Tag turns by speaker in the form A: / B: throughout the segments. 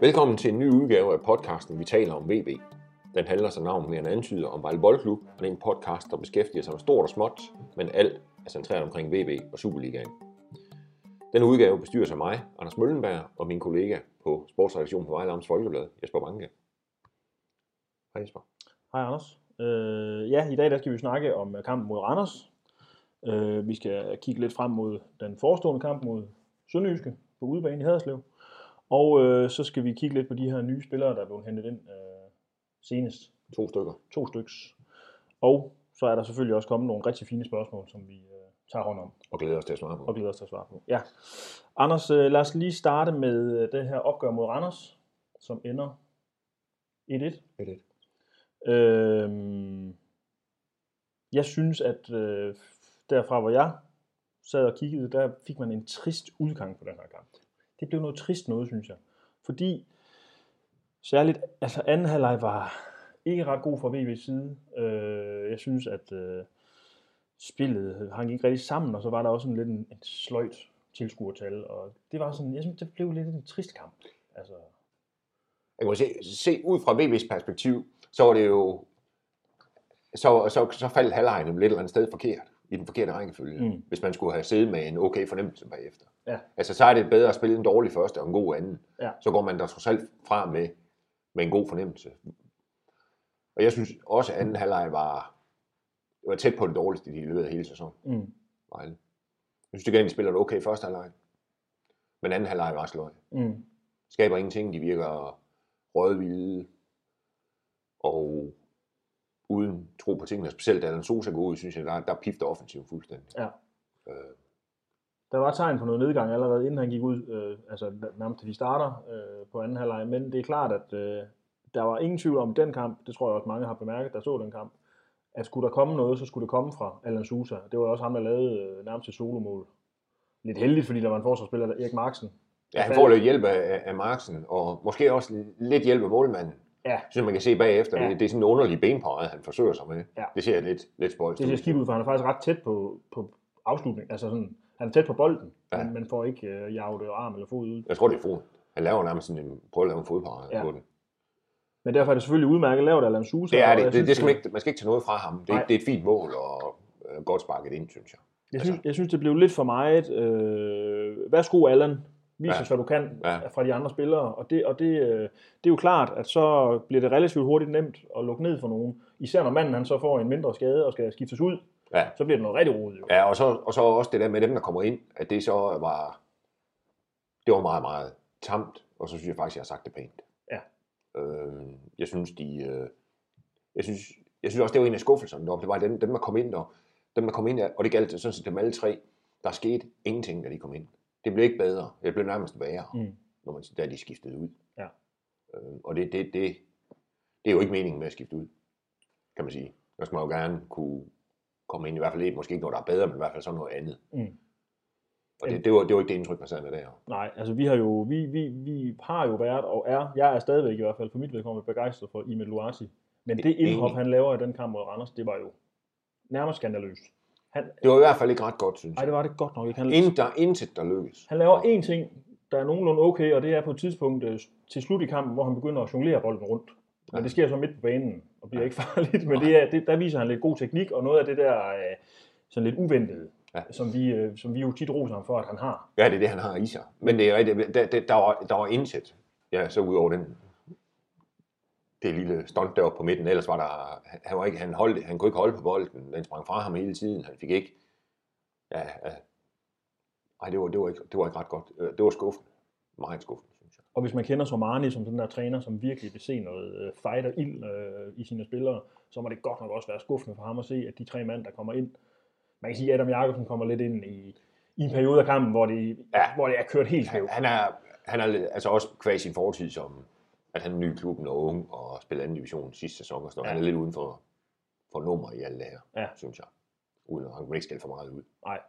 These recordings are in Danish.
A: Velkommen til en ny udgave af podcasten Vi taler om VB. Den handler som navn mere end antyder om Vejle Boldklub, og det er en podcast, der beskæftiger sig med stort og småt, men alt er centreret omkring VB og Superligaen. Den udgave bestyres af mig, Anders Møllenberg, og min kollega på sportsredaktionen på Vejle Amts Folkeblad, Jesper Banke. Hej Jesper.
B: Hej Anders. Øh, ja, i dag der skal vi snakke om øh, kampen mod Randers. Øh, vi skal kigge lidt frem mod den forestående kamp mod Sønderjyske på udebane i Haderslev. Og øh, så skal vi kigge lidt på de her nye spillere, der er blevet hentet ind øh, senest.
A: To stykker.
B: To styks. Og så er der selvfølgelig også kommet nogle rigtig fine spørgsmål, som vi øh, tager hånd om
A: Og glæder os til at svare på.
B: og glæder os til at svare på. Ja. Anders, øh, lad os lige starte med øh, det her opgør mod Randers, som ender 1-1.
A: 1-1.
B: Øhm, jeg synes, at øh, derfra, hvor jeg sad og kiggede, der fik man en trist udgang på den her kamp. Det blev noget trist noget, synes jeg. Fordi særligt, altså anden halvleg var ikke ret god fra VV's side. Øh, jeg synes, at øh, spillet hang ikke rigtig sammen, og så var der også en lidt en, en sløjt tilskuertal, og det var sådan, jeg synes, det blev lidt en trist kamp. Altså,
A: Jeg kan se, se ud fra VB's perspektiv, så var det jo, så, så, så faldt halvlejen lidt eller andet sted forkert, i den forkerte rækkefølge,
B: Mm.
A: mm. hvis man skulle have siddet med en okay fornemmelse bagefter.
B: Ja.
A: Altså, så er det bedre at spille en dårlig første og en god anden.
B: Ja.
A: Så går man der trods alt fra med, med en god fornemmelse. Og jeg synes også, at anden halvleg var, var tæt på det dårligste, de løbet hele sæsonen.
B: mm,
A: Vejle. Jeg synes, det de spiller det okay første halvleg. Men anden halvleg var sløj.
B: mm,
A: Skaber ingenting, de virker rødvilde og uden tro på tingene. Specielt da Sosa går ud, synes jeg, der, der pifter offensiven fuldstændig.
B: Ja.
A: Øh,
B: Der var tegn på noget nedgang allerede, inden han gik ud, øh, altså nærmest til de starter øh, på anden halvleg, men det er klart, at øh, der var ingen tvivl om den kamp, det tror jeg også mange har bemærket, der så den kamp, at skulle der komme noget, så skulle det komme fra Alan Sousa. Det var også ham, der lavede øh, nærmest et solomål. Lidt heldigt, fordi der var en forsvarsspiller, der Erik Marksen.
A: ja, han får lidt hjælp af, af Marksen, og måske også lidt hjælp af målmanden.
B: Ja,
A: Synes man kan se bagefter,
B: Ja.
A: det, det er sådan en underlig benparade, han forsøger sig med.
B: Ja.
A: Det ser lidt, lidt spøjst
B: det ser skidt ud, for han er faktisk ret tæt på, på afslutning. Altså sådan, han er tæt på bolden, ja. Men man får ikke øh, jaget arm eller fod ud.
A: Jeg tror, det er fod. Han laver nærmest sådan en, prøver at lave en fodparade
B: Ja.
A: på den.
B: Men derfor er det selvfølgelig udmærket lavet af Alan Sousa.
A: Det er det. det,
B: synes,
A: det skal man, ikke, man skal ikke tage noget fra ham. Det,
B: Nej.
A: det er et fint mål, og øh, godt sparket ind, synes jeg.
B: Jeg synes, jeg synes, det blev lidt for meget. Øh, værsgo, Allan. Vis
A: Ja.
B: os, hvad du kan
A: Ja.
B: fra de andre spillere. Og, det, og det, øh, det er jo klart, at så bliver det relativt hurtigt nemt at lukke ned for nogen. Især når manden han så får en mindre skade og skal skiftes ud,
A: Ja.
B: så bliver det noget rigtig rodet. Jo.
A: Ja, og så, og så også det der med dem, der kommer ind, at det så var, det var meget, meget tamt, og så synes jeg faktisk, jeg har sagt det pænt.
B: Ja.
A: Øh, jeg synes, de, øh, jeg synes, jeg synes også, det var en af skuffelserne deroppe. Det var dem, dem der kom ind, og dem, der kom ind, og det galt sådan set dem alle tre. Der skete ingenting, da de kom ind. Det blev ikke bedre. Det blev nærmest værre,
B: Mm.
A: når man, da de skiftede ud.
B: Ja.
A: Øh, og det, det, det, det er jo ikke meningen med at skifte ud, kan man sige. Der skal man jo gerne kunne komme ind, i hvert fald ikke, måske ikke noget, der er bedre, men i hvert fald sådan noget andet.
B: Mm.
A: Og det, det, var, det var ikke det indtryk, man sad med der.
B: Nej, altså vi har jo vi, vi, vi har jo været og er, jeg er stadigvæk i hvert fald for mit vedkommende begejstret for Emil Luati. Men det indhop,
A: Enig.
B: han laver i den kamp mod Randers, det var jo nærmest skandaløst. Han,
A: Det var i hvert fald ikke ret godt, synes
B: nej,
A: jeg.
B: det var det godt nok ikke. Han,
A: Ind, der er intet, der lykkes.
B: Han laver én ting, der er nogenlunde okay, og det er på et tidspunkt øh, til slut i kampen, hvor han begynder at jonglere bolden rundt. Men
A: Ja.
B: det sker så midt på banen, og bliver
A: Ja.
B: ikke farligt. Men det er, det, der viser han lidt god teknik, og noget af det der øh, sådan lidt uventede,
A: Ja.
B: som, vi, øh, som vi jo tit roser ham for, at han har.
A: Ja, det er det, han har i sig. Men det er rigtigt, der, der, der, var, der var intet. Ja, så ud over den, det lille stunt deroppe på midten, ellers var der, han, var ikke, han, holdt, han kunne ikke holde på bolden, den sprang fra ham hele tiden, han fik ikke, ja, ja. Ej, det var, det, var ikke, det var ikke ret godt. Øh, Det var skuffende. Meget skuffende, synes jeg.
B: Og hvis man kender Somani som den der træner, som virkelig vil se noget øh, fight og ild øh, i sine spillere, så må det godt nok også være skuffende for ham at se, at de tre mand, der kommer ind, man kan sige, at Adam Jakobsen kommer lidt ind i, i en periode af kampen, hvor det,
A: Ja.
B: hvor det er kørt helt skævt.
A: Han er, han er altså også kvæg sin fortid som, at han er ny i klubben og ung og spiller anden division sidste sæson og sådan noget.
B: Ja.
A: Han er lidt uden for, for nummer i alt det her,
B: Ja.
A: synes jeg. Uden at han ikke skælde for meget ud.
B: Nej.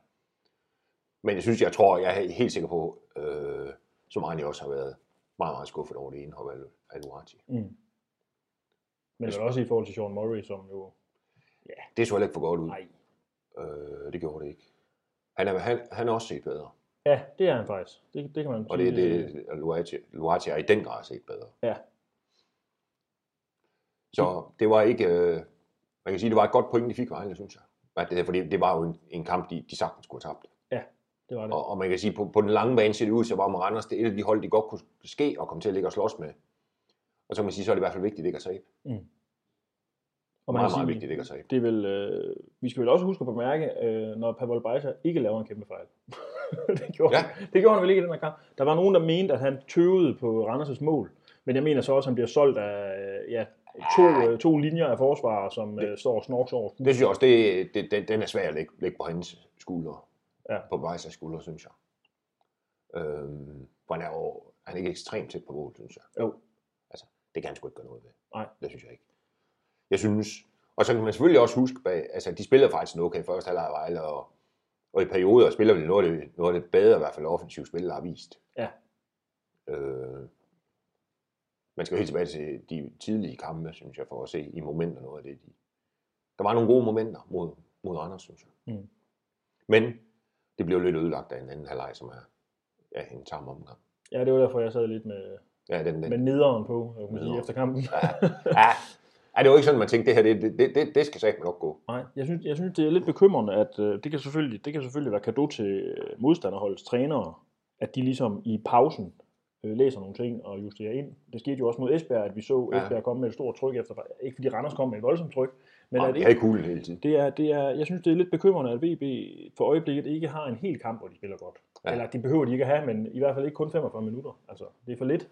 A: Men jeg synes, jeg tror, jeg er helt sikker på, øh, som Arne også har været meget, meget skuffet over det indhop af af Luati.
B: Mm. Men vel også i forhold til Sean Murray, som jo...
A: Det så heller ikke for godt ud.
B: Nej.
A: Øh, det gjorde det ikke. Han er, han, han er også set bedre.
B: Ja, det er han faktisk. Det, det kan man
A: Og det, det Luati, er i den grad set bedre.
B: Ja.
A: Så det var ikke... Øh, man kan sige, det var et godt point, de fik Vejle, synes jeg. Fordi det var jo en, en kamp, de, de sagtens skulle have tabt.
B: det var det.
A: Og, og man kan sige, på, på den lange bane ser det ud, så var Randers det er et af de hold, de godt kunne ske og komme til at ligge og slås med. Og så kan man sige, så er det i hvert fald vigtigt ikke at tabe.
B: Og man
A: Meget,
B: kan
A: meget
B: sige,
A: vigtigt ikke at tabe.
B: Det vel, øh, vi skal vel også huske at bemærke, øh, når Pavel Bejsa ikke laver en kæmpe fejl. det, gjorde,
A: Ja.
B: ja. det gjorde han vel ikke i den her kamp. Der var nogen, der mente, at han tøvede på Randers' mål. Men jeg mener så også, at han bliver solgt af øh, ja, to, øh, to linjer af forsvarer, som øh, står og snorks over.
A: Det synes jeg også, det, det, den, den er svær at lægge, lægge på hans skuldre.
B: Ja.
A: På Vejsers skuldre, synes jeg. Øhm, for han er jo han er ikke ekstremt tæt på mål, synes jeg.
B: Jo.
A: Altså, det kan han sgu ikke gøre noget ved.
B: Nej.
A: Det synes jeg ikke. Jeg synes, og så kan man selvfølgelig også huske, bag, altså de spiller faktisk en okay første halvleg Vejle, og, og i perioder spiller vi noget af det, noget af det bedre, i hvert fald offensivt spil, der har vist.
B: Ja.
A: Øh, man skal jo helt tilbage til de tidlige kampe, synes jeg, for at se i momenter noget af det. De, der var nogle gode momenter mod, mod Randers, synes jeg.
B: Mm.
A: Men det blev lidt ødelagt af en anden halvleg, som er ja, en tam omgang.
B: Ja, det var derfor, jeg sad lidt med,
A: Ja, den, den,
B: med nederen på, jeg kan sige, efter kampen.
A: ja, ja, det var ikke sådan, man tænkte, det her, det, det, det, det skal sagt nok gå.
B: Nej, jeg synes, jeg synes, det er lidt bekymrende, at øh, det, kan selvfølgelig, det kan selvfølgelig være kado til øh, modstanderholdets trænere, at de ligesom i pausen øh, læser nogle ting og justerer ind. Det skete jo også mod Esbjerg, at vi så
A: Ja.
B: Esbjerg komme med et stort tryk efter, ikke fordi Randers kom med et voldsomt tryk, men
A: Men
B: at
A: det er ikke cool hele tiden.
B: det er, det er, jeg synes, det er lidt bekymrende, at VB for øjeblikket ikke har en hel kamp, hvor de spiller godt.
A: Ja.
B: Ja. Eller det behøver de ikke at have, men i hvert fald ikke kun 45 minutter. Altså, det er for lidt.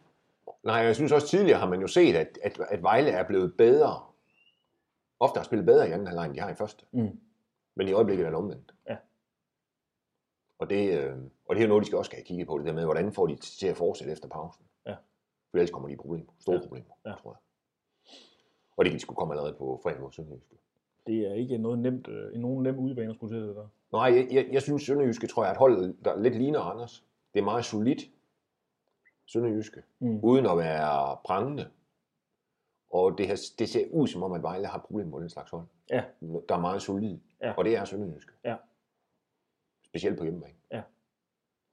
A: Nej, jeg synes også tidligere har man jo set, at, at, at Vejle er blevet bedre. Ofte har spillet bedre i anden halvleg, end de har i første.
B: Mm.
A: Men i øjeblikket er det omvendt.
B: Ja.
A: Og det, øh, og det er jo noget, de skal også skal have kigget på, det der med, hvordan får de til at fortsætte efter pausen.
B: Ja.
A: For ellers kommer de i problemer. Store
B: Ja.
A: problemer,
B: Ja.
A: tror jeg. Og det kan de skulle komme allerede på fredag mod Sønderjyske.
B: Det er ikke noget nemt, øh, en nogen nem udebane at skulle til det der.
A: Nej, jeg, jeg, jeg synes, Sønderjyske, tror jeg, er et hold, der lidt ligner Anders. Det er meget solidt, Sønderjyske,
B: Mm.
A: uden at være prangende. Og det, har, det ser ud som om, at Vejle har problemer med den slags hold.
B: Ja.
A: Der er meget solid.
B: Ja.
A: Og det er Sønderjyske.
B: Ja.
A: Specielt på hjemmebane.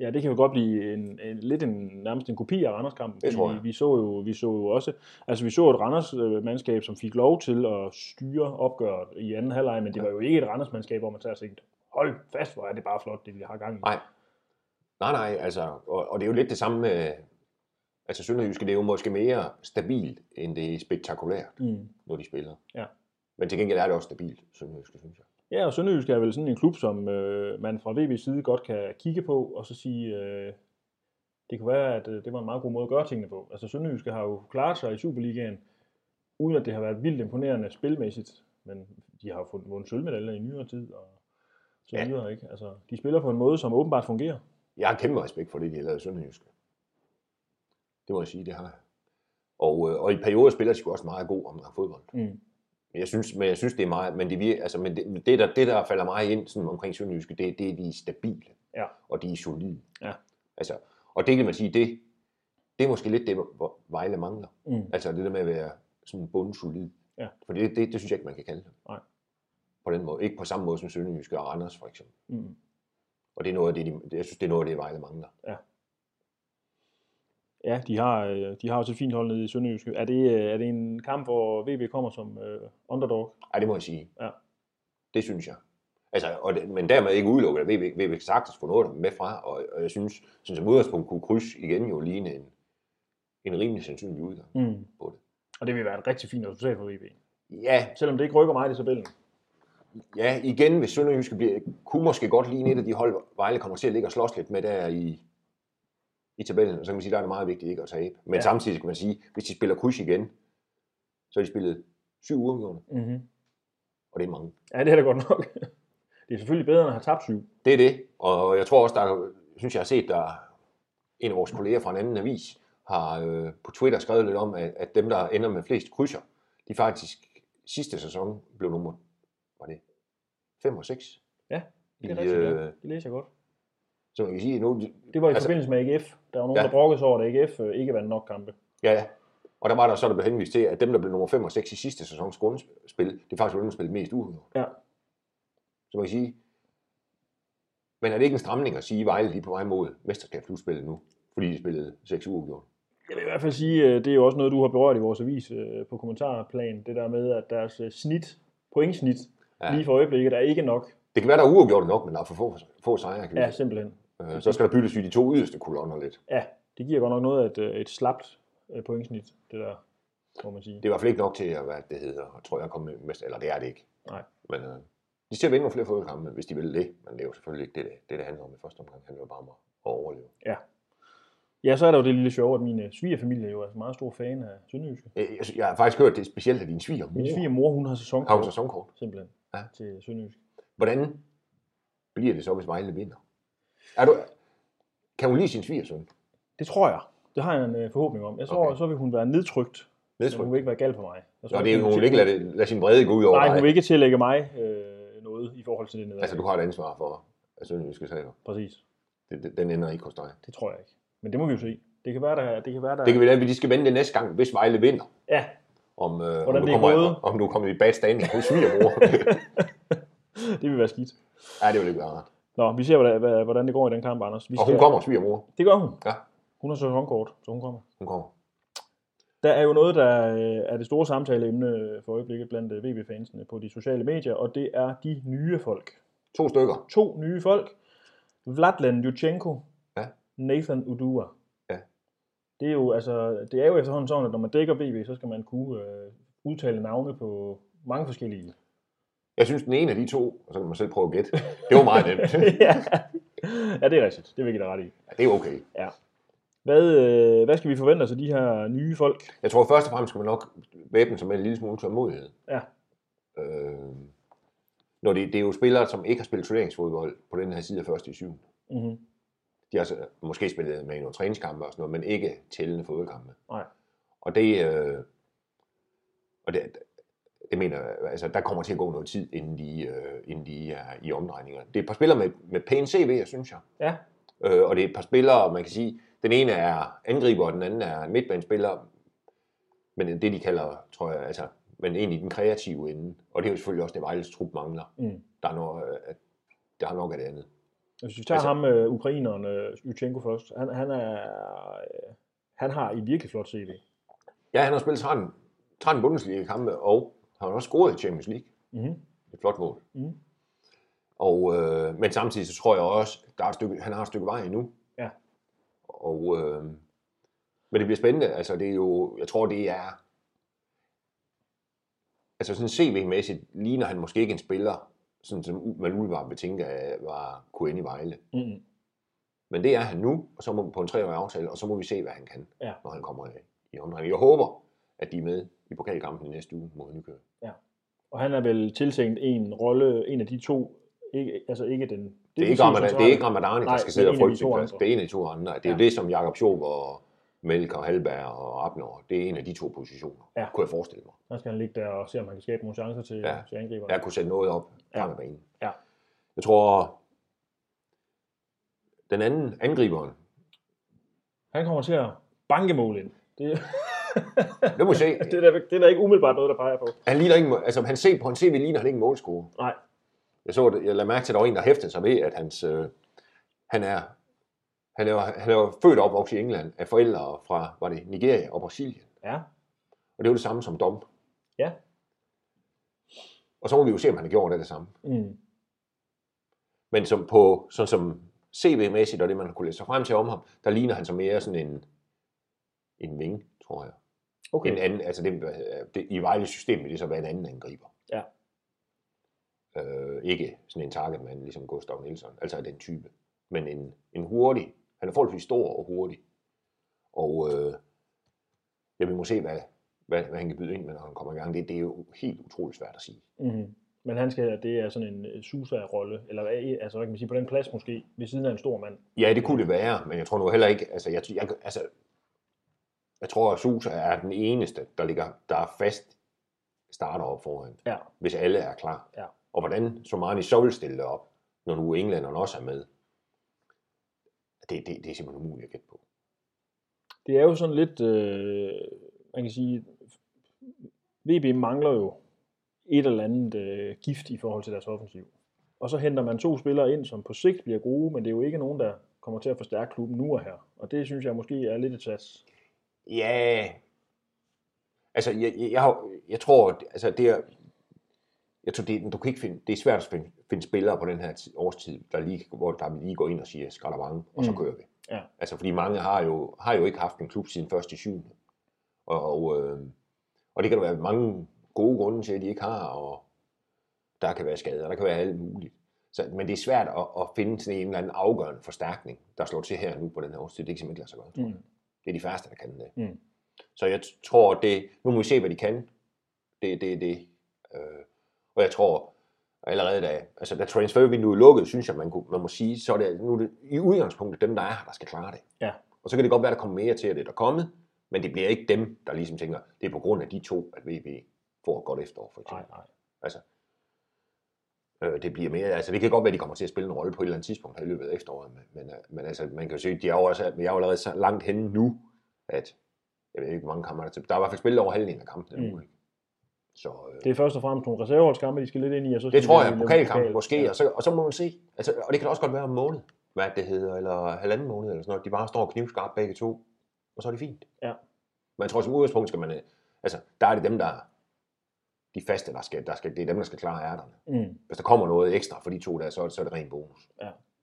B: Ja, det kan jo godt blive en, en, lidt en, nærmest en kopi af Randers-kampen.
A: Det tror jeg.
B: Vi så jo, vi så jo også, altså vi så et Randers-mandskab, som fik lov til at styre opgøret i anden halvleg, men det var jo ikke et Randers-mandskab, hvor man tager tænkte, hold fast, hvor er det bare flot, det vi har gang i.
A: Nej. Nej, nej, altså, og, og det er jo lidt det samme med, altså Sønderjyske, det er jo måske mere stabilt, end det er spektakulært,
B: Mm.
A: når de spiller.
B: Ja.
A: Men til gengæld er det også stabilt, Sønderjyske, synes jeg.
B: Ja, og Sønderjysk er vel sådan en klub, som øh, man fra VB's side godt kan kigge på, og så sige, øh, det kunne være, at øh, det var en meget god måde at gøre tingene på. Altså Sønderjyske har jo klaret sig i Superligaen, uden at det har været vildt imponerende spilmæssigt, men de har jo fundet vundet sølvmedaljer i nyere tid, og så
A: Ja.
B: videre, ikke? Altså, de spiller på en måde, som åbenbart fungerer.
A: Jeg har kæmpe respekt for det, de har lavet i Sønderjyske. Det må jeg sige, det har jeg. Og, øh, og i perioder spiller de også meget god omgang fodbold.
B: Mm.
A: Men jeg synes, men jeg synes det er meget, men det, vir, altså, men det, det, der, det, der falder meget ind sådan omkring Sønderjyske, det, det er, de er stabile.
B: Ja.
A: Og de er solide.
B: Ja.
A: Altså, og det kan man sige, det, det er måske lidt det, hvor Vejle mangler.
B: Mm.
A: Altså det der med at være sådan bundsolid.
B: Ja.
A: For det, det, det, synes jeg ikke, man kan kalde det.
B: Nej.
A: På den måde. Ikke på samme måde som Sønderjyske og Randers, for eksempel.
B: Mm.
A: Og det er noget af det, de, jeg synes, det er noget af det, Vejle mangler.
B: Ja, de har, øh, de har også et fint hold nede i Sønderjyske. Er det, øh, er det en kamp, hvor VB kommer som øh, underdog?
A: Ej, det må jeg sige.
B: Ja.
A: Det synes jeg. Altså, og det, men dermed ikke udelukket, at VB, VB sagtens få noget med fra, og, og jeg synes, sådan som udgangspunkt kunne kryds igen jo ligne en, en rimelig sandsynlig udgang
B: Mm.
A: på det.
B: Og det vil være et rigtig fint resultat for VB.
A: Ja,
B: Selvom det ikke rykker meget i tabellen.
A: ja, igen, hvis Sønderjyske bliver, kunne måske godt ligne et af de hold, Vejle kommer til at ligge og slås lidt med der i, i tabellen, så kan man sige, der er det meget vigtigt ikke at tabe. Men
B: Ja.
A: samtidig kan man sige, hvis de spiller kryds igen, så har de spillet syv uafgjorte,
B: Mm-hmm.
A: og det er mange.
B: Ja, det er da godt nok. Det er selvfølgelig bedre end at have tabt syv.
A: Det er det, og jeg tror også, der er- synes jeg har set, der en af vores kolleger fra en anden avis har øh, på Twitter skrevet lidt om, at, at dem, der ender med flest krydser, de faktisk sidste sæson blev nummer, var det 5 og 6?
B: Ja, det er
A: I,
B: rigtigt,
A: øh.
B: Det læser jeg godt.
A: Så man kan sige, nu,
B: Det var i
A: altså-
B: forbindelse med AGF. Der var nogen,
A: Ja.
B: der brokkede sig over, at AGF øh, ikke vandt nok kampe.
A: ja, ja. Og der var der så, der blev henvist til, at dem, der blev nummer 5 og 6 i sidste sæsons grundspil, det er faktisk dem, der spillede mest uafgjort.
B: Ja.
A: Så man kan sige, Men er det ikke en stramning at sige, at Vejle er på vej mod mesterskabsudspillet nu? Fordi de spillede 6 uger gjort.
B: Jeg vil i hvert fald sige, øh, det er jo også noget, du har berørt i vores avis øh, på kommentarplan. Det der med, at deres øh, snit, pointsnit,
A: Ja.
B: lige for øjeblikket, er ikke nok.
A: Det kan være, der er uafgjort nok, men der er for få, få sejre. Kan
B: Ja, simpelthen.
A: Øh, Så skal der byttes i de to yderste kolonner lidt.
B: Ja, det giver godt nok noget af et, øh, et slapt øh, pointsnit, det der, må man sige.
A: Det er i hvert fald ikke nok til at, hvad det hedder, tror jeg, komme mester, eller det er det ikke.
B: Nej.
A: Men øh, de skal vinde nogle flere fodboldkampe, hvis de vil det. Men det er jo selvfølgelig ikke det, det, det, handler om i første omgang. Det handler jo bare om at overleve.
B: Ja, så er der jo det lille sjove, at min svigerfamilie jo er meget stor fan af Sønderjyske.
A: Jeg, jeg, jeg har faktisk hørt, det er specielt af din svigermor.
B: Min svigermor, hun har sæsonkort,
A: Har hun sæsonkort?
B: simpelthen,
A: Ja.
B: til Sønderjyske.
A: Hvordan bliver det så, hvis Vejle vinder? Er du, kan hun lide sin svigersøn?
B: Det tror jeg. Det har jeg en øh, forhåbning om. Jeg tror,
A: Okay.
B: så vil hun være nedtrykt. Men hun vil ikke være gal for mig. Jeg tror,
A: Nå, det er,
B: hun
A: hun vil ikke lade, lade sin vrede gå ud over
B: Nej, hun vil ikke tillægge mig øh, noget i forhold til det nederlag.
A: Altså, du har et ansvar for, at Sønderjyske sager.
B: Præcis.
A: Det, det, den ender ikke hos dig.
B: Det tror jeg ikke. Men det må vi jo se. Det kan være, der, det kan være, der...
A: Det kan vi lade, de skal vende det næste gang, hvis Vejle vinder.
B: Ja,
A: Om, øh, om,
B: Hvordan
A: du
B: det er
A: kommer,
B: gået.
A: om du kommer i bad standing hos svigermor.
B: det vil være skidt.
A: ja, det vil ikke være rart.
B: Nå, vi ser, hvordan, hvordan det går i den kamp, Anders. Vi
A: Og hun kommer, svigermor.
B: Det gør hun.
A: Ja.
B: Hun har sæsonkort, så hun kommer.
A: Hun kommer.
B: Der er jo noget, der øh, er det store samtaleemne for øjeblikket blandt øh, VB-fansene på de sociale medier, og det er de nye folk.
A: To stykker.
B: To nye folk. Vladlen Juchenko,
A: Ja.
B: Nathan Udua.
A: Ja.
B: Det er jo altså, det er jo efterhånden sådan, at når man dækker VB, så skal man kunne øh, udtale navne på mange forskellige.
A: Jeg synes, den ene af de to, og så kan man selv prøve at gætte, det var meget nemt.
B: ja. ja, det er rigtigt. Det vil jeg give dig ret i.
A: Ja, det er okay.
B: Hvad, øh, hvad skal vi forvente os af de her nye folk?
A: Jeg tror først og fremmest skal man nok væbne sig med en lille smule tålmodighed.
B: Ja.
A: Øh, når det, det er jo spillere, som ikke har spillet turneringsfodbold på den her side af første i syvende.
B: Mm-hmm.
A: De har måske spillet med i nogle træningskampe og sådan noget, men ikke tællende fodboldkampe.
B: Nej.
A: Og det, øh, og det, det mener jeg, altså der kommer til at gå noget tid, inden de, øh, inden de er i omdrejninger. Det er et par spillere med, med pæn CV, synes jeg.
B: Ja.
A: Øh, og det er et par spillere, man kan sige, den ene er angriber, og den anden er midtbanespiller. Men det de kalder, tror jeg, altså, men egentlig den kreative ende. Og det er jo selvfølgelig også det, Vejles trup mangler.
B: Mm.
A: Der er, noget, øh, der er nok af det andet.
B: Hvis vi tager
A: Altså-
B: altså, ham, øh, ukraineren, øh, Yuchenko først, han, han, er, øh, han har i virkelig flot CV.
A: Ja, han har spillet 13, 13 Bundesliga-kampe, og har også scoret i Champions League.
B: Mm-hmm.
A: Et flot mål.
B: Mhm.
A: Og, øh, men samtidig så tror jeg også, der er et stykke, han har et stykke vej endnu.
B: Ja.
A: Og, øh, men det bliver spændende. Altså, det er jo, jeg tror, det er... Altså sådan CV-mæssigt ligner han måske ikke en spiller, sådan som man umiddelbart vil tænke, at var kunne ende i Vejle.
B: Mm-hmm.
A: Men det er han nu, og så må på en treårig aftale, og så må vi se, hvad han kan,
B: Ja.
A: når han kommer i, i omdrejning. Jeg håber, at de er med i pokalkampen i næste uge mod Nykøbing.
B: Og han er vel tiltænkt en rolle, en af de to, ikke, altså ikke den...
A: Det er ikke, Ramadan, det er ikke Ramadani, der skal sidde og frygte sin plads. Det er en af de to andre. Det er
B: Ja.
A: ja. det, som Jakob Schob og Melker, Halberg og Abner, det er en af de to positioner,
B: Ja.
A: kunne jeg forestille mig.
B: Der skal han ligge der og se, om han kan skabe nogle chancer til,
A: Ja.
B: ja. til angriberne.
A: Jeg kunne sætte noget op
B: Ja.
A: frem af banen.
B: Ja.
A: Jeg tror, den anden angriberen,
B: Han kommer til at banke mål ind. Det,
A: det må vi se.
B: det, er der, det er ikke umiddelbart noget, der peger på.
A: Han ligner ikke, altså han ser på en CV ligner han ikke en målscorer.
B: Nej.
A: Jeg så det, jeg lader mærke til, at der var en, der hæftede sig ved, at hans, øh, han er, han er, han er født og opvokset i England af forældre fra, var det Nigeria og Brasilien.
B: Ja.
A: Og det er jo det samme som Dom.
B: Ja.
A: Og så må vi jo se, om han har gjort det, det samme.
B: Mm.
A: Men som på, sådan som CV-mæssigt, og det man kunne læse sig frem til om ham, der ligner han så mere sådan en, en ving, tror jeg.
B: Okay.
A: En anden, altså det, det, i Vejles system vil det så være en anden angriber.
B: Ja.
A: Øh, ikke sådan en targetmand, ligesom Gustav Nielsen, altså den type. Men en, en hurtig, han er forholdsvis stor og hurtig. Og øh, jeg vil må se, hvad, hvad, hvad han kan byde ind med, når han kommer i gang. Det, det er jo helt utroligt svært at sige.
B: Mm-hmm. Men han skal, det er sådan en Susa-rolle, eller altså, hvad kan man sige, på den plads måske, ved siden af en stor mand.
A: Ja, det kunne det være, men jeg tror nu heller ikke, altså jeg, jeg, altså, jeg tror, at Susa er den eneste, der, ligger, der er fast starter op foran,
B: Ja.
A: hvis alle er klar.
B: Ja.
A: Og hvordan Somani så vil stille det op, når nu englænderne også er med, det, det, det er simpelthen umuligt at gætte på.
B: Det er jo sådan lidt, øh, man kan sige, VB mangler jo et eller andet øh, gift i forhold til deres offensiv. og så henter man to spillere ind, som på sigt bliver gode, men det er jo ikke nogen, der kommer til at forstærke klubben nu og her. Og det synes jeg måske er lidt et sats.
A: Ja, altså jeg, jeg, jeg, jeg tror, altså det er, jeg tror, det, du kan ikke finde, det er svært at finde, finde spillere på den her årstid, der lige, hvor der lige går ind og siger skraldervange, og så
B: Mm.
A: kører vi.
B: Ja.
A: Altså, fordi mange har jo, har jo ikke haft en klub siden først i syvende. Og, og, øh, og det kan der være mange gode grunde til, at de ikke har, og der kan være skader, der kan være alt muligt. Så, men det er svært at, at finde sådan en eller anden afgørende forstærkning, der slår til her nu på den her årstid. Det kan simpelthen ikke lade sig gøre. tror jeg.
B: Mm.
A: Det er de færreste, der kan det.
B: Mm.
A: Så jeg tror, det, nu må vi se, hvad de kan. Det det, det. Øh, og jeg tror allerede da, altså da transfervinduet lukkede, synes jeg, man, kunne, man må sige, så er det, nu er det i udgangspunktet dem, der er her, der skal klare det.
B: Ja.
A: Og så kan det godt være, der kommer mere til, at det er der kommet, men det bliver ikke dem, der ligesom tænker, det er på grund af de to, at VB får et godt efterår, for
B: Nej,
A: eksempel.
B: nej.
A: Altså, øh, det bliver mere, altså det kan godt være, at de kommer til at spille en rolle på et eller andet tidspunkt her i løbet af efteråret, men, men, øh, men altså, man kan jo se, de er jo, også, vi er jo allerede så langt henne nu, at jeg ved ikke, hvor mange kampe der er til. Der er i hvert fald spillet over halvdelen af kampene
B: Mm.
A: nu, ikke? Så øh,
B: Det er først og fremmest nogle reserveholdskampe, de skal lidt ind i, og så
A: det
B: de
A: tror jeg,
B: lave
A: pokalkamp
B: pokal.
A: måske,
B: Ja.
A: og, så, og så må man se. Altså, og det kan også godt være om måned, hvad det hedder, eller halvanden måned, eller sådan noget. De bare står knivskarpt begge to, og så er det fint.
B: Ja.
A: Men jeg tror, som udgangspunkt skal man, øh, altså, der er det dem, der de faste, der skal, der skal, det er dem, der skal klare ærterne.
B: Mm.
A: Hvis der kommer noget ekstra for de to der, så, er det- så er det ren bonus.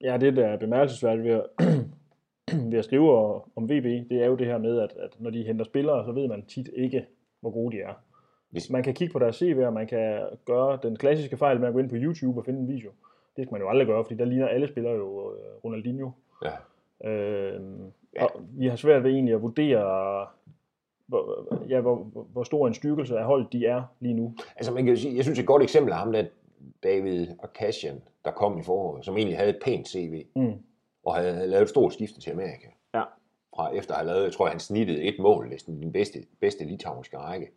B: Ja, det der er bemærkelsesværdigt ved at, ved at skrive om VB, det er jo det her med, at, at når de henter spillere, så ved man tit ikke, hvor gode de er.
A: Hvis-
B: Man kan kigge på deres CV, og man kan gøre den klassiske fejl med at gå ind på YouTube og finde en video. Det skal man jo aldrig gøre, fordi der ligner alle spillere jo øh, Ronaldinho.
A: Ja.
B: Øh,
A: Ja.
B: og vi har svært ved egentlig at vurdere, hvor, ja, hvor, hvor- stor en styrkelse af holdet de er lige nu.
A: Altså man kan sige, jeg synes et godt eksempel er ham der, David Akashian, der kom i foråret, som egentlig havde et pænt CV,
B: Mm.
A: og havde, havde lavet et stort skifte til Amerika.
B: Ja.
A: Fra efter at have lavet, jeg tror, han snittede et mål, næsten den bedste, bedste litauiske række,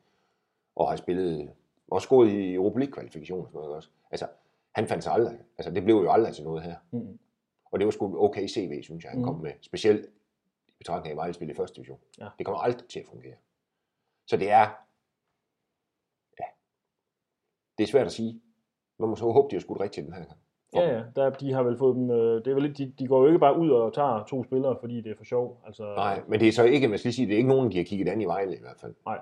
A: og har spillet, også gået i Europa League-kvalifikationer og sådan noget også. Altså, han fandt sig aldrig, altså det blev jo aldrig til noget her.
B: Mm.
A: Og det var sgu okay CV, synes jeg, han
B: Mm.
A: kom med. Specielt i betragtning af, at Vejle spillede i første division.
B: Ja.
A: Det kommer aldrig til at fungere. Så det er, ja, det er svært at sige. Man må så håbe, de har skudt rigtigt den her gang.
B: Ja, ja, der, de har vel fået dem, øh, det er vel lidt, de, de går jo ikke bare ud og tager to spillere, fordi det er for sjov. Altså,
A: Nej, men det er så ikke, man skal lige sige, det er ikke nogen, de har kigget an i Vejle i hvert fald.
B: Nej.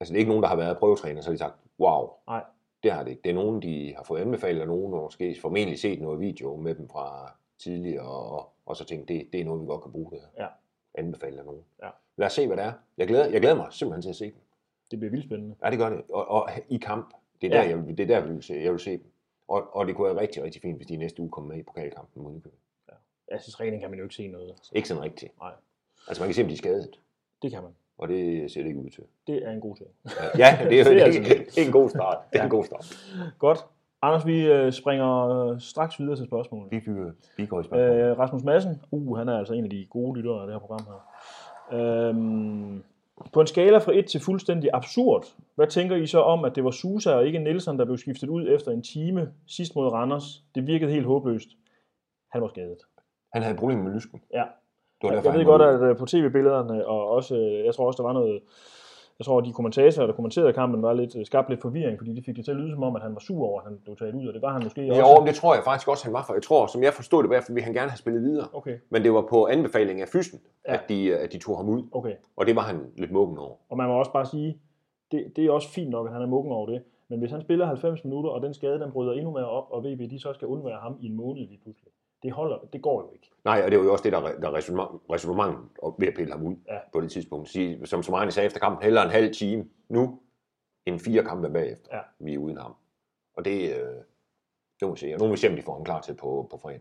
A: Altså det er ikke nogen, der har været prøvetræner, så har de sagt, wow.
B: Nej.
A: Det har det ikke. Det er nogen, de har fået anbefalet af nogen, og måske formentlig set noget video med dem fra tidligere, og, og så tænkt, det, det er noget, vi godt kan bruge det her.
B: Ja.
A: Anbefalet af nogen.
B: Ja.
A: Lad os se, hvad det er. Jeg glæder, jeg glæder mig simpelthen til at se dem.
B: Det bliver vildt spændende.
A: Ja, det gør det. Og, og i kamp, det er der,
B: Ja.
A: jeg, vil- det er der, jeg vil se, jeg vil se dem. Og, og det kunne være rigtig, rigtig fint, hvis de næste uge kom med i pokalkampen mod Nykøbing.
B: Altså, træning kan man jo ikke se noget. Altså.
A: Ikke sådan rigtigt.
B: Nej.
A: Altså man kan se, om de er skadet,
B: Det kan man.
A: og det ser det ikke ud til.
B: Det er en god ting.
A: Ja, det er,
B: Det altså
A: ikke, det er en god start. Det er en god start.
B: Godt. Anders, vi øh, springer øh, straks videre til spørgsmålet.
A: Vi, bygger, vi går i spørgsmål.
B: Øh, Rasmus Madsen, uh, han er altså en af de gode lyttere af det her program her. Øhm, på en skala fra 1 til fuldstændig absurd, hvad tænker I så om, at det var Susa og ikke Nielsen, der blev skiftet ud efter en time sidst mod Randers? Det virkede helt håbløst. Han var skadet.
A: Han havde problemer med lysken.
B: Ja.
A: Det var derfor,
B: jeg ved godt, at øh, på tv-billederne, og også, jeg tror også, der var noget, jeg tror, at de kommentatorer, der kommenterede kampen, var lidt, øh, skabte lidt forvirring, fordi de fik det til at lyde som om, at han var sur over, at han blev taget ud, og det var han måske
A: Jo,
B: også.
A: men det tror jeg faktisk også, han var for. Jeg tror, som jeg forstod det, var, fordi han gerne have spillet videre.
B: Okay,
A: Men det var på anbefaling af fysen,
B: Ja.
A: at, de, at de tog ham ud.
B: okay.
A: Og det var han lidt muggen over.
B: Og man må også bare sige, det, det er også fint nok, at han er muggen over det. Men hvis han spiller 90 minutter, og den skade, den bryder endnu mere op, og VB de så skal undvære ham i en måned lige pludselig. Det holder, det går jo ikke.
A: Nej, og det var jo også det, der, der er resonemang- resonemanget ved at pille ham ud
B: Ja.
A: på det tidspunkt. Sige, som så meget sagde efter kampen, hellere en halv time nu, end fire kampe bagefter,
B: Ja.
A: vi er uden ham. Og det, øh, det må vi se. Og nu må vi se, om de får ham klar til på, på fredag.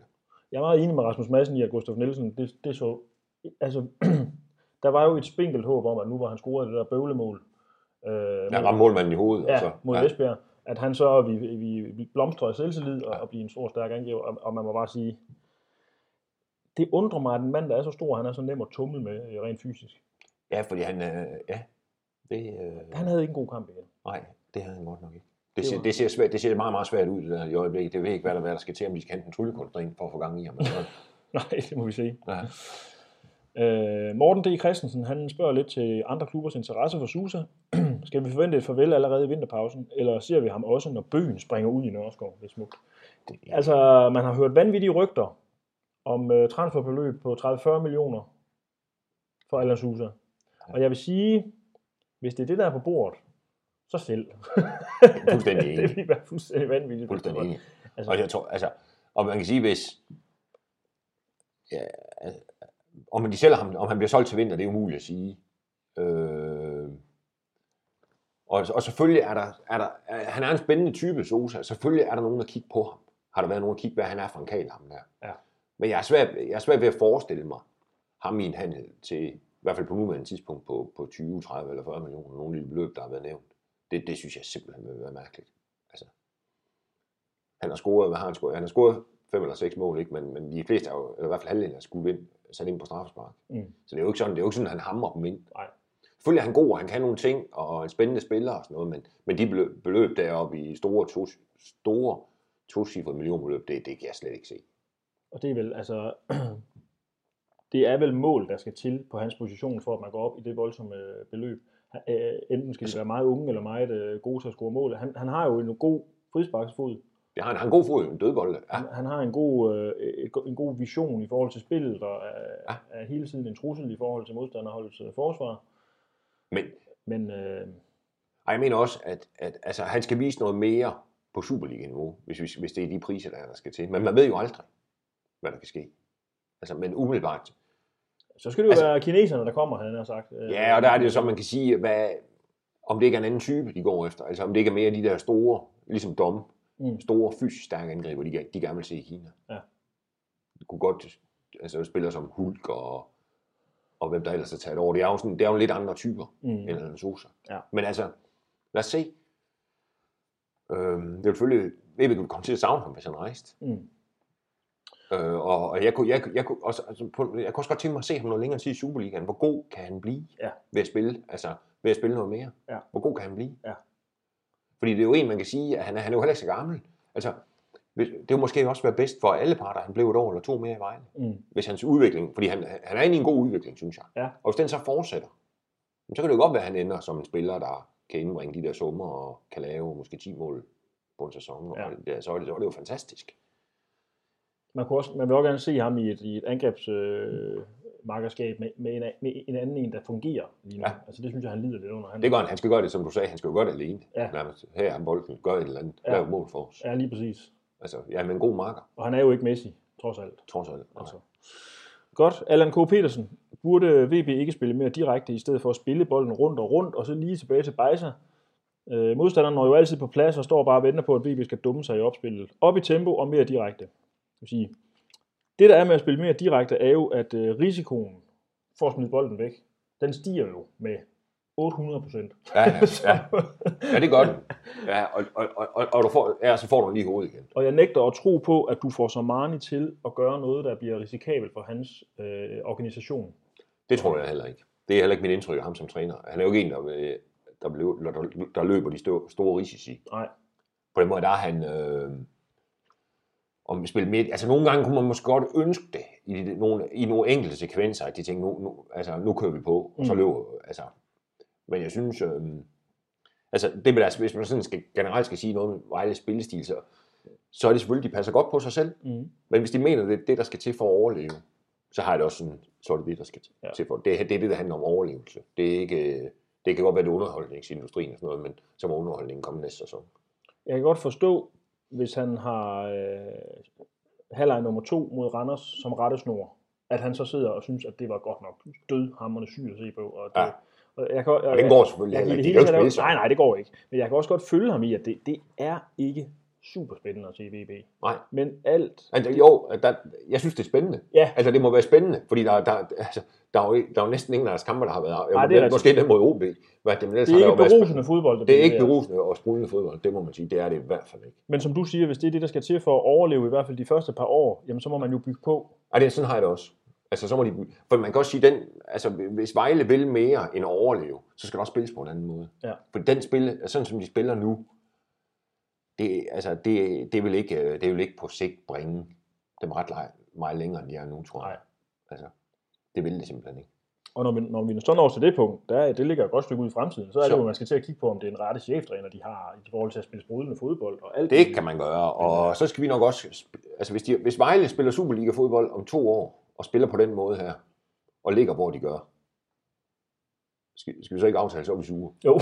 B: Jeg er meget enig med Rasmus Madsen i, at Gustaf Nielsen, det, det så... Altså, der var jo et spinkelt håb om, at nu var han scoret det der bøvlemål. Øh,
A: Jeg ramte målmanden i hovedet.
B: Ja,
A: og så,
B: mod ja. Esbjerg. At han så vi, vi, vi blomstrer i selvtillid og, og bliver en stor, stærk angriber. Og, og man må bare sige, det undrer mig, at en mand, der er så stor, han er så nem at tumle med øh, rent fysisk.
A: ja, fordi han, øh, ja, det, øh,
B: Han havde ikke en god kamp igen.
A: nej, det havde han godt nok ikke. Det, ser, det, ser svært, det ser meget, meget svært ud det der i øjeblikket. Det ved ikke, hvad der, hvad der skal til, om de skal hente en tryllekunstner ind for at få gang i ham.
B: Nej, det må vi se.
A: Ja.
B: Øh, Morten D. Christensen, han spørger lidt til andre klubbers interesse for Susa. Skal vi forvente et farvel allerede i vinterpausen, eller ser vi ham også, når bøgen springer ud i Nørreskov? Det er smukt.
A: Det,
B: Altså, man har hørt vanvittige rygter om uh, transferbeløb på 30-40 millioner for Alan Sousa. Og jeg vil sige, hvis det er det, der er på bordet, så selv.
A: fuldstændig
B: det
A: enig.
B: vil være fuldstændig vanvittigt.
A: Fuldstændig enig.
B: Altså,
A: Og jeg tror, altså, og man kan sige, hvis, ja, altså, om de sælger ham, om han bliver solgt til vinter, det er umuligt at sige. Øh, og, og selvfølgelig er der, er der, er, han er en spændende type, Sosa. Selvfølgelig er der nogen, der kigger på ham. Har der været nogen, der kigger, hvad han er for en kal, ham der.
B: Ja.
A: Men jeg er, svært, jeg er svært ved at forestille mig ham i en handel til, i hvert fald på nuværende tidspunkt, på, på 20, 30 eller 40 millioner, nogle lille beløb, der har været nævnt. Det, det synes jeg simpelthen vil være mærkeligt. Altså, han har scoret, hvad har han scoret? Han har scoret fem eller seks mål, ikke? Men, men de fleste er jo, eller i hvert fald halvdelen er skulle ind, sat ind på straffespark.
B: Mm.
A: Så det er jo ikke sådan, det er jo ikke sådan, at han hammer dem ind.
B: Nej.
A: Selvfølgelig er han god, og han kan nogle ting, og en spændende spiller og sådan noget, men, men de beløb, deroppe i store, to, store tocifrede millionbeløb, det, det kan jeg slet ikke se.
B: Og det er vel, altså, det er vel mål, der skal til på hans position, for at man går op i det voldsomme øh, beløb. Øh, Enten skal de være meget unge, eller meget øh, gode til at score mål. Han, han har jo en god frisparksfod.
A: Det har han, har en god fod, en dødbold. Ja.
B: Han, han har en god, øh, en god vision i forhold til spillet, og er,
A: Ja.
B: er hele tiden en trussel i forhold til modstanderholdets forsvar.
A: Men
B: Men øh,
A: ej, jeg mener også, at, at altså, han skal vise noget mere på Superliga-niveau, hvis, hvis, hvis det er de priser, der, er, der skal til. Men man ved jo aldrig, hvad der kan ske. Altså, men umiddelbart.
B: så skal det jo
A: Altså-
B: være kineserne, der kommer, han har sagt. Øh,
A: Ja, og der er det jo så, man kan sige, hvad, om det ikke er en anden type, de går efter. Altså, om det ikke er mere de der store, ligesom Dom,
B: Mm.
A: store fysisk stærke angriber, de, de gerne vil se i Kina.
B: Ja.
A: Det kunne godt, altså spillere som Hulk og, og hvem der ellers har taget over. Det er jo, sådan, det er jo lidt andre typer
B: Mm.
A: end en Sosa.
B: Ja.
A: Men altså, lad os se. Øhm, det vil selvfølgelig, jeg vil komme til at savne ham, hvis han rejste.
B: Mm.
A: Øh, og, og jeg, kunne, jeg, kunne- jeg, kunne også, altså, på, jeg kunne også godt tænke mig at se ham noget længere tid i Superligaen. Hvor god kan han blive
B: Ja.
A: ved at spille, altså ved at spille noget mere?
B: Ja.
A: Hvor god kan han blive?
B: Ja.
A: Fordi det er jo en, man kan sige, at han er, han er jo heller ikke så gammel. Altså, det ville måske også være bedst for alle parter, han blev et år eller to mere i vejen.
B: Mm.
A: Hvis hans udvikling, fordi han, han er inde i en god udvikling, synes jeg.
B: Ja.
A: Og hvis den så fortsætter, så kan det jo godt være, at han ender som en spiller, der kan indbringe de der summer og kan lave måske 10 mål på en sæson.
B: Ja.
A: Og det, så, er det, så er det jo fantastisk.
B: Man, kunne også, man vil også gerne se ham i et, i et angrebsmarkerskab øh, med, med, en, med en anden en, der fungerer lige nu.
A: Ja.
B: Altså det synes jeg, han lider lidt under. Han,
A: Det gør han. Han skal gøre det, som du sagde. Han skal jo gøre det alene.
B: Ja.
A: Nærmest. Her er bolden. Gør et eller andet.
B: Ja.
A: Lav mål for os.
B: Ja, lige præcis.
A: Altså, ja, men en god marker.
B: Og han er jo ikke Messi, trods alt.
A: Trods alt.
B: Altså. Godt. Allan K. Petersen. Burde VB ikke spille mere direkte, i stedet for at spille bolden rundt og rundt, og så lige tilbage til Bejser? Øh, modstanderen når jo altid på plads og står bare og venter på, at VB skal dumme sig i opspillet. Op i tempo og mere direkte. Det, sige, det der er med at spille mere direkte, er jo, at øh, risikoen for at smide bolden væk, den stiger jo med 800 procent.
A: Ja, ja, ja. ja, det gør den. Ja, og, og, og, og, du får, ja, så får du lige hovedet igen.
B: Og jeg nægter at tro på, at du får Samani til at gøre noget, der bliver risikabelt for hans øh, organisation.
A: Det tror jeg heller ikke. Det er heller ikke mit indtryk af ham som træner. Han er jo ikke en, der, vil- der, blev- der, der løber de store, risici.
B: Nej.
A: På den måde, der er han... Øh, om vi spiller midt. Altså nogle gange kunne man måske godt ønske det i, de, nogle, i nogle enkelte sekvenser, at de tænker, nu, nu, altså, nu kører vi på, og så
B: Mm.
A: løber altså. Men jeg synes, øh, altså det med deres, hvis man sådan skal, generelt skal sige noget med Vejles spillestil, så, så er det selvfølgelig, de passer godt på sig selv.
B: Mm.
A: Men hvis de mener, det er det, der skal til for at overleve, så har jeg det også sådan, så er det det, der skal til
B: Ja.
A: for. Det, det er det, der handler om overlevelse. Det er ikke, det kan godt være det er underholdningsindustrien og sådan noget, men så må underholdningen komme næste sæson.
B: Jeg kan godt forstå, hvis han har øh, halvleg nummer to mod Randers som rettesnor, at han så sidder og synes, at det var godt nok dødhammerne syg at se på. Og, det,
A: Ja.
B: Og, jeg kan, og,
A: Og den går selvfølgelig
B: jeg, det taget
A: ikke
B: er-
A: spille sådan.
B: Nej, nej, det går ikke. Men jeg kan også godt følge ham i, at det, det er ikke super spændende at se VB.
A: Nej.
B: Men alt...
A: Altså, jo, der, jeg synes, det er spændende.
B: Ja,
A: Altså, det må være spændende, fordi der, der, altså, der, er, jo, der er jo næsten ingen af deres kampe, der har været...
B: Nej, det er
A: det måske den mod OB. Hvad, det, men
B: det er ikke berusende fodbold. der
A: Det er ikke berusende og sprudende fodbold, det må man sige. Det er det i hvert fald ikke.
B: Men som du siger, hvis det er det, der skal til for at overleve i hvert fald de første par år, jamen så må man jo bygge på.
A: Ej, det er sådan har jeg det også. Altså, så må de, for man kan også sige, den, altså, hvis Vejle vil mere end overleve, så skal der også spilles på en anden måde.
B: Ja.
A: For den spil, sådan som de spiller nu, det, altså, det, det, vil ikke, øh, det vil ikke på sigt bringe dem ret meget længere, end de er nu, tror jeg.
B: Nej.
A: Altså, det vil det simpelthen ikke.
B: Og når vi, når vi så når til det punkt, der, det ligger et godt stykke ud i fremtiden, så er det
A: Så-
B: jo, man skal til at kigge på, om det er en rette cheftræner, de har i forhold til at spille sprudlende fodbold og alt
A: Det kan man gøre, og så skal vi nok også, altså hvis, de, hvis Vejle spiller Superliga-fodbold om to år, og spiller på den måde her, og ligger hvor de gør, skal, skal vi så ikke aftale, så er vi sure.
B: Jo.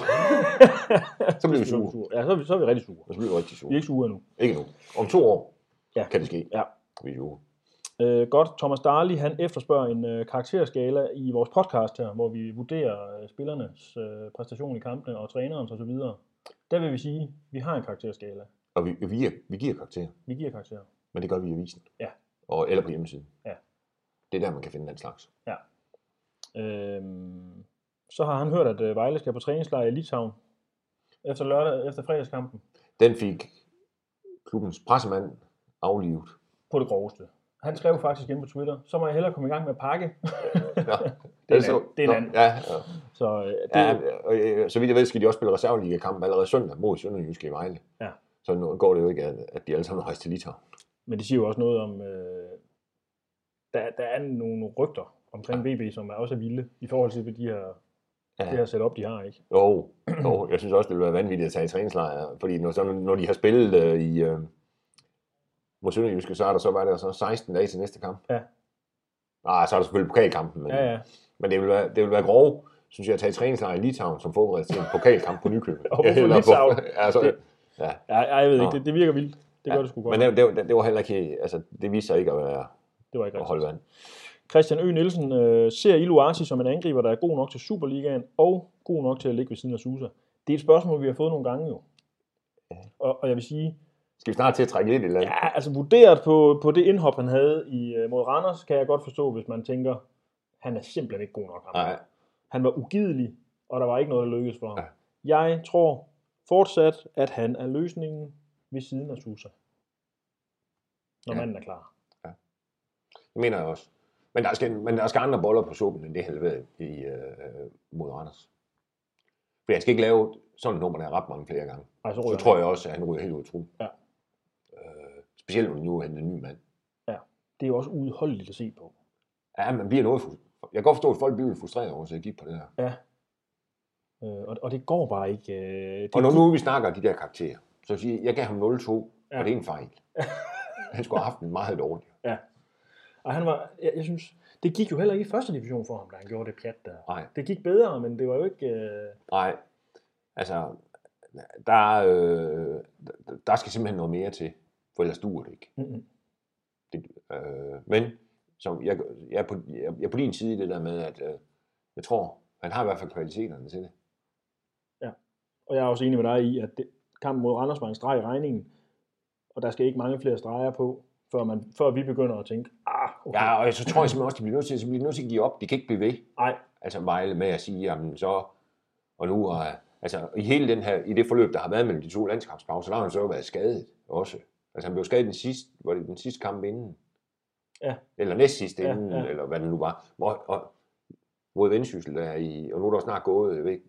A: Så bliver vi sure.
B: Ja, så er vi, så er vi rigtig sure.
A: Og så bliver vi rigtig
B: Vi er
A: sure.
B: ikke sure nu.
A: Ikke nu. Om to år
B: Ja.
A: kan det ske.
B: Ja.
A: Vi er sure.
B: Øh, godt, Thomas Darli, han efterspørger en øh, karakterskala i vores podcast her, hvor vi vurderer øh, spillernes øh, præstation i kampene og trænerens osv. Der vil vi sige, at vi har en karakterskala.
A: Og vi, vi, giver, vi giver karakter,
B: Vi giver karakterer.
A: men det gør vi i avisen.
B: Ja.
A: Og, eller på hjemmesiden.
B: Ja.
A: Det er der, man kan finde den slags.
B: Øhm, så har han hørt, at øh, Vejle skal på træningslejr i Litauen efter, lørdag, efter fredagskampen
A: Den fik klubbens pressemand aflivet.
B: på det groveste. Han skrev faktisk ind på Twitter, så må jeg hellere komme i gang med at pakke.
A: Ja.
B: Det er det er en anden.
A: Ja, ja.
B: Så øh, det,
A: Ja, og, øh, så vidt jeg ved, skal de også spille reserveliga-kamp allerede søndag mod Sønderjyske i Vejle.
B: Ja.
A: Så nu går det jo ikke, at, at de alle sammen rejser til Litauen.
B: Men det siger jo også noget om, øh, der, der er nogle rygter omkring VB, som er også vilde, i forhold til hvad de her,
A: Ja.
B: det her setup, de har, ikke?
A: Jo, jo, jeg synes også, det ville være vanvittigt at tage i træningslejr, fordi når, så, når de har spillet øh, i øh, mod Sønderjyske, så er der så, var der så 16 dage til næste kamp.
B: Ja.
A: Ah, så er der selvfølgelig pokalkampen, men,
B: Ja, ja.
A: men det, vil være, det vil være grov, synes jeg, at tage i træningslejr i Litauen som forberedelse til en pokalkamp på Nykøbing.
B: Og hvorfor Litauen?
A: altså,
B: Det-
A: ja.
B: Ja, jeg ved ikke, det, det virker vildt. Det gør
A: Ja,
B: det sgu godt.
A: Men det, det, var- det, var heller ikke, altså, det viste sig ikke at være
B: det var ikke rigtigt.
A: holde vand.
B: Christian Ø. Nielsen øh, ser Iluasi som en angriber, der er god nok til Superligaen, og god nok til at ligge ved siden af Susa. Det er et spørgsmål, vi har fået nogle gange jo. Og, og jeg vil sige,
A: Skal vi snart til at trække lidt i land?
B: ja, altså vurderet på, på det indhop, han havde i, øh, mod Randers, kan jeg godt forstå, hvis man tænker, han er simpelthen ikke god nok. Ham.
A: Nej,
B: Han var ugidelig, og der var ikke noget, der lykkedes for ham.
A: Ja.
B: Jeg tror fortsat, at han er løsningen ved siden af Susa. Når
A: Ja.
B: manden er klar.
A: Mener jeg også. Men der skal, men der skal andre boller på suppen, end det helvede i, øh, mod Randers. For han skal ikke lave sådan et nummer, der er ret mange flere gange.
B: Ej, så,
A: Så tror jeg også, at han ryger helt ud af truppen.
B: Ja.
A: Øh, specielt nu er hentet en ny mand.
B: Det er jo også udholdeligt at se på.
A: Ja, man bliver noget... Jeg kan godt forstå, at folk bliver frustreret over, at jeg gik på det her.
B: Ja. Øh, og, og det går bare ikke. Øh, det
A: Og når nu vi snakker de der karakterer, så siger jeg, jeg gav ham 0-2,
B: Ja.
A: og det er en fejl. han skulle have haft en meget dårlig.
B: Og han var, jeg, jeg synes, det gik jo heller ikke i første division for ham, da han gjorde det pjat der.
A: Nej.
B: Det gik bedre, men det var jo ikke... Øh,
A: Nej, altså, der, øh, der- skal simpelthen noget mere til, for ellers duer det ikke.
B: mm,
A: Det, øh, men som jeg, jeg, er på, jeg, jeg er på din side i det der med, at øh, jeg tror, han har i hvert fald kvaliteterne til det.
B: og jeg er også enig med dig i, at det, kampen mod Randers var en streg i regningen, og der skal ikke mange flere streger på, før, man, før vi begynder at tænke, ah, okay,
A: Ja, og så tror jeg simpelthen også, de bliver nødt til, så bliver nødt til at give op. De kan ikke blive ved.
B: ej,
A: Altså Vejle med at sige, jamen så, og nu er, altså i hele den her, i det forløb, der har været mellem de to landskampspauser, der har han så været skadet også. Altså han blev skadet den sidste, var det den sidste kamp inden?
B: Ja.
A: Eller næst sidste
B: Ja,
A: inden,
B: ja.
A: eller hvad det nu var. Og, og mod Vendsyssel der i, og nu er der snart gået, jeg ved ikke,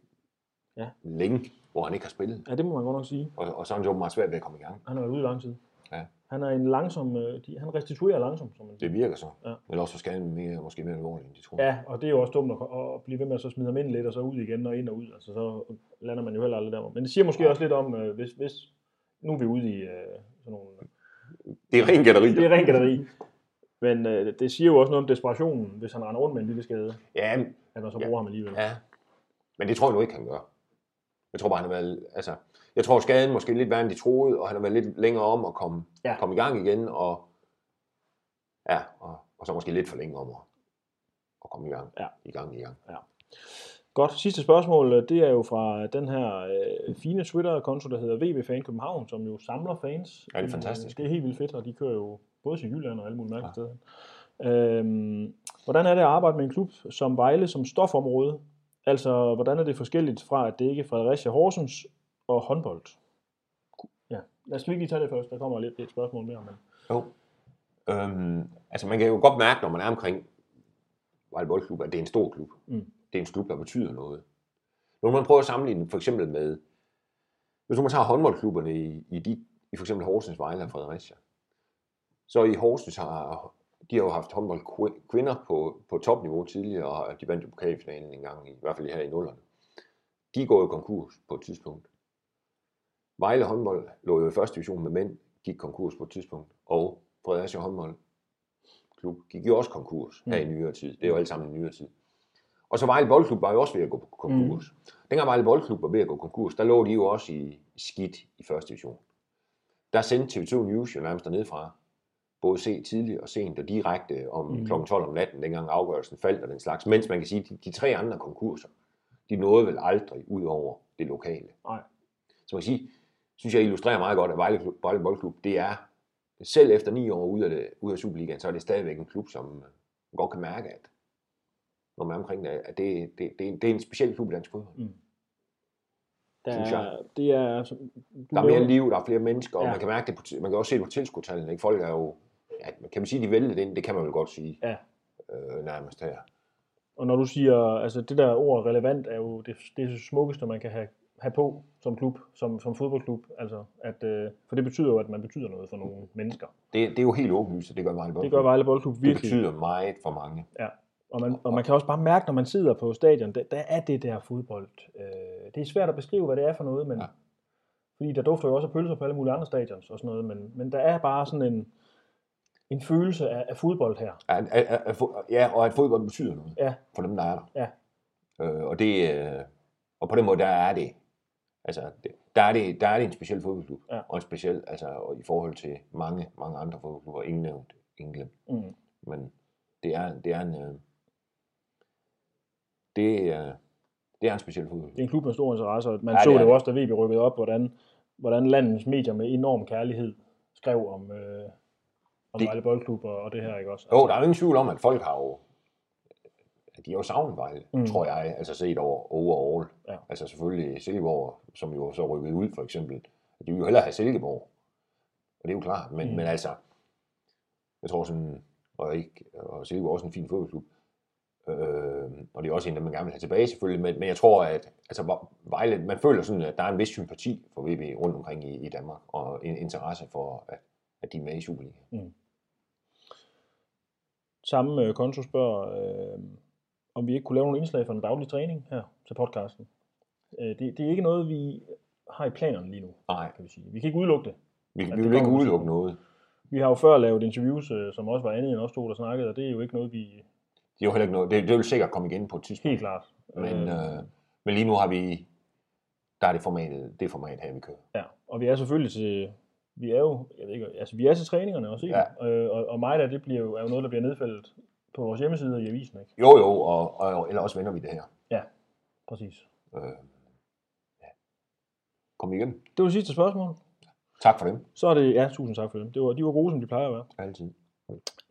B: Ja.
A: længe, hvor han ikke har spillet.
B: ja, det må man godt nok sige.
A: Og, og så er han så meget svært ved at komme i gang.
B: Han har været ude i lang tid.
A: Ja.
B: Han er en langsom, øh, de, han restituerer langsomt, som man siger.
A: Det virker så.
B: Ja.
A: Eller også for skaden mere, måske mere alvorligt, end de tror.
B: Ja, og det er jo også dumt at, at blive ved med at så smide ham ind lidt, og så ud igen og ind og ud. Altså, så lander man jo heller aldrig der. Men det siger måske også lidt om, øh, hvis, hvis nu er vi ude i øh, sådan nogle...
A: Det er ren gætteri.
B: Det er ren gætteri. Men øh, det siger jo også noget om desperationen, hvis han render rundt med en lille skade,
A: Ja,
B: at man så
A: Ja.
B: bruger ham alligevel.
A: Ja, men det tror jeg nu ikke, han gør. Jeg tror bare, han har været, altså, jeg tror skaden måske lidt værre, end de troede, og han har været lidt længere om at komme,
B: Ja.
A: ja. komme i gang igen, og, ja, og, og så måske lidt for længe om at, at komme i gang,
B: Ja.
A: i gang, i gang.
B: Godt, sidste spørgsmål, det er jo fra den her øh, fine Twitter-konto, der hedder VB Fan København, som jo samler fans.
A: Ja, det er fantastisk.
B: Det er helt vildt fedt, og de kører jo både til Jylland og alle mulige mærkelige steder. Øhm, hvordan er det at arbejde med en klub som Vejle som stofområde? Altså, hvordan er det forskelligt fra at dække Fredericia Horsens og håndbold? Ja, lad os ikke lige tage det først. Der kommer lidt et spørgsmål mere. Men...
A: Jo. Øhm, altså man kan jo godt mærke, når man er omkring Vejle Boldklub, at det er en stor klub.
B: Mm.
A: Det er en klub, der betyder noget. Nu man prøver at sammenligne for eksempel med, hvis man tager håndboldklubberne i, i, de, i for eksempel Horsens, Vejle og Fredericia, så i Horsens har de har jo haft håndbold kvi- kvinder på, på topniveau tidligere, og de vandt jo pokalfinalen en gang, i, i hvert fald her i nullerne. De går jo konkurs på et tidspunkt. Vejle håndbold lå jo i første division med mænd, gik konkurs på et tidspunkt, og Fredericia håndbold klub gik jo også konkurs her i nyere tid. Det er jo alt sammen i nyere tid. Og så Vejle Boldklub var jo også ved at gå konkurs. Mm. Dengang Vejle Boldklub var ved at gå konkurs, der lå de jo også i skidt i første division. Der sendte TV2 News jo nærmest dernede fra, både se tidligt og sent og direkte om mm. kl. 12 om natten, dengang afgørelsen faldt og den slags. Mens man kan sige, de, de tre andre konkurser, de nåede vel aldrig ud over det lokale.
B: Nej.
A: Så man kan sige, synes jeg illustrerer meget godt, at Vejle, Vejle Boldklub, det er, selv efter ni år ude af, det, ude af Superligaen, så er det stadigvæk en klub, som man godt kan mærke, at når man er omkring det, at det, det, det, er en- det er en speciel klub i dansk fodbold.
B: Mm. Der
A: Synes jeg.
B: det er, som-
A: Der er mere liv, der er flere mennesker, og
B: Ja.
A: man kan mærke det på, man kan også se det på tilskuertallene. Ikke? Folk er jo, ja, kan man sige, de vælger det ind, det kan man vel godt sige,
B: Ja.
A: øh, nærmest her.
B: Og når du siger, altså det der ord relevant er jo det, det smukkeste, man kan have, have på som klub, som, som fodboldklub. Altså, at, øh, for det betyder jo, at man betyder noget for nogle mennesker.
A: Det, det er jo helt åbenlyst, at det gør Vejle
B: Det
A: Boldklub.
B: gør Vejle Boldklub
A: det
B: virkelig.
A: betyder meget for mange.
B: Ja. Og man, og man kan også bare mærke, når man sidder på stadion, der, der er det der fodbold. Øh, det er svært at beskrive, hvad det er for noget, men,
A: Ja.
B: ja. fordi der dufter jo også af pølser på alle mulige andre stadions og sådan noget, men, men der er bare sådan en, en følelse af, af fodbold her.
A: At, at, fo- ja, og at fodbold betyder noget
B: Ja.
A: for dem, der er der.
B: Ja.
A: Øh, og, det, øh, og på den måde, der er det, altså, det, der, er det, der er det en speciel fodboldklub.
B: Ja.
A: Og en speciel, altså, og i forhold til mange, mange andre fodboldklubber, ingen nævnt, ingen glemt.
B: Mm.
A: Men det er, det er en, øh, det, er, det er en speciel fodboldklub.
B: Det er en klub med stor interesse, og man
A: Ja,
B: så
A: det
B: det, jo også, da VB rykkede op, hvordan, hvordan landets medier med enorm kærlighed skrev om, øh, om
A: Det-
B: Vejle Boldklub og, og det her, ikke også?
A: Jo, der er jo ingen tvivl om, at folk har jo, de har jo savnet Vejle, mm.
B: Mm.
A: tror jeg, altså set over overall.
B: Ja.
A: Altså selvfølgelig Silkeborg, som jo så rykkede ud for eksempel, de vil jo hellere have Silkeborg, og det er jo klart, men, mm.
B: Mm.
A: men altså, jeg tror sådan, og, ikke, og Silkeborg er også en fin fodboldklub, øh, og det er også en, der man gerne vil have tilbage selvfølgelig, men, men jeg tror, at altså, Vejle, man føler sådan, at der er en vis sympati for VB rundt omkring i, i Danmark, og en interesse for, at, at de er med i Superligaen.
B: Samme øh, konto spørger, øh, om vi ikke kunne lave nogle indslag for den daglige træning her til podcasten. Øh, det, det er ikke noget, vi har i planerne lige nu,
A: Nej,
B: kan vi sige. Vi kan ikke udelukke det.
A: vi, vi vil ikke udelukke noget.
B: Vi har jo før lavet interviews, øh, som også var andet end os to, der snakkede, og det er jo ikke noget, vi
A: Det er jo heller ikke noget. Det, det vil sikkert komme igen på et tidspunkt.
B: helt klart.
A: Men, øh, men lige nu har vi, der er det formatet, det format her, vi kører.
B: Ja, og vi er selvfølgelig til, vi er jo, jeg ved ikke, altså vi er til træningerne også, ikke?
A: Ja.
B: Øh, og, og mig der, det bliver jo, er jo noget, der bliver nedfældet på vores hjemmeside og i avisen, ikke?
A: Jo, jo, og, og eller også vender vi det her.
B: Ja, præcis.
A: Øh, ja. Kom igennem.
B: Det var det sidste spørgsmål.
A: Tak for dem.
B: Så er det, ja, tusind tak for dem. Det var, de var gode, som de plejer at være.
A: Altid.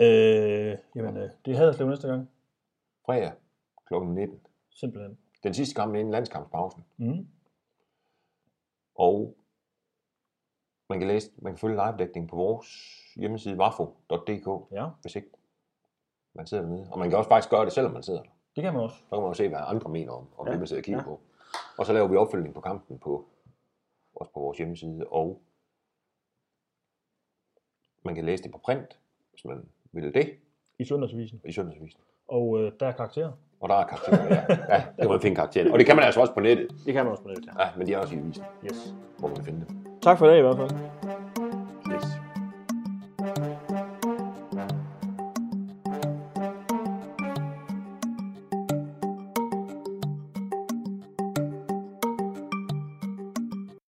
B: Øh, jamen, øh, det er Haderslev næste gang,
A: Fredag kl. 19.
B: simpelthen.
A: Den sidste kamp inden landskampspausen.
B: Mm.
A: Og man kan læse, man kan følge live-dækning på vores hjemmeside wafo.dk,
B: Ja,
A: hvis ikke man sidder dernede. Og man kan også faktisk gøre det, selvom man sidder der.
B: det kan man også.
A: Så kan man jo se, hvad andre mener om, om
B: Ja,
A: det, man sidder og kigger
B: ja.
A: på. Og så laver vi opfølgning på kampen på, også på vores hjemmeside, og man kan læse det på print, hvis man vil det,
B: I søndagsavisen.
A: i Søndagsavisen.
B: Og øh, der er karakterer.
A: Og der er karakterer, ja. ja. det kan man finde karakterer. Og det kan man altså også på nettet.
B: Det kan man også på nettet, ja.
A: Ja, men de er også i avisen,
B: Yes.
A: hvor man kan finde dem.
B: Tak for i dag i hvert fald.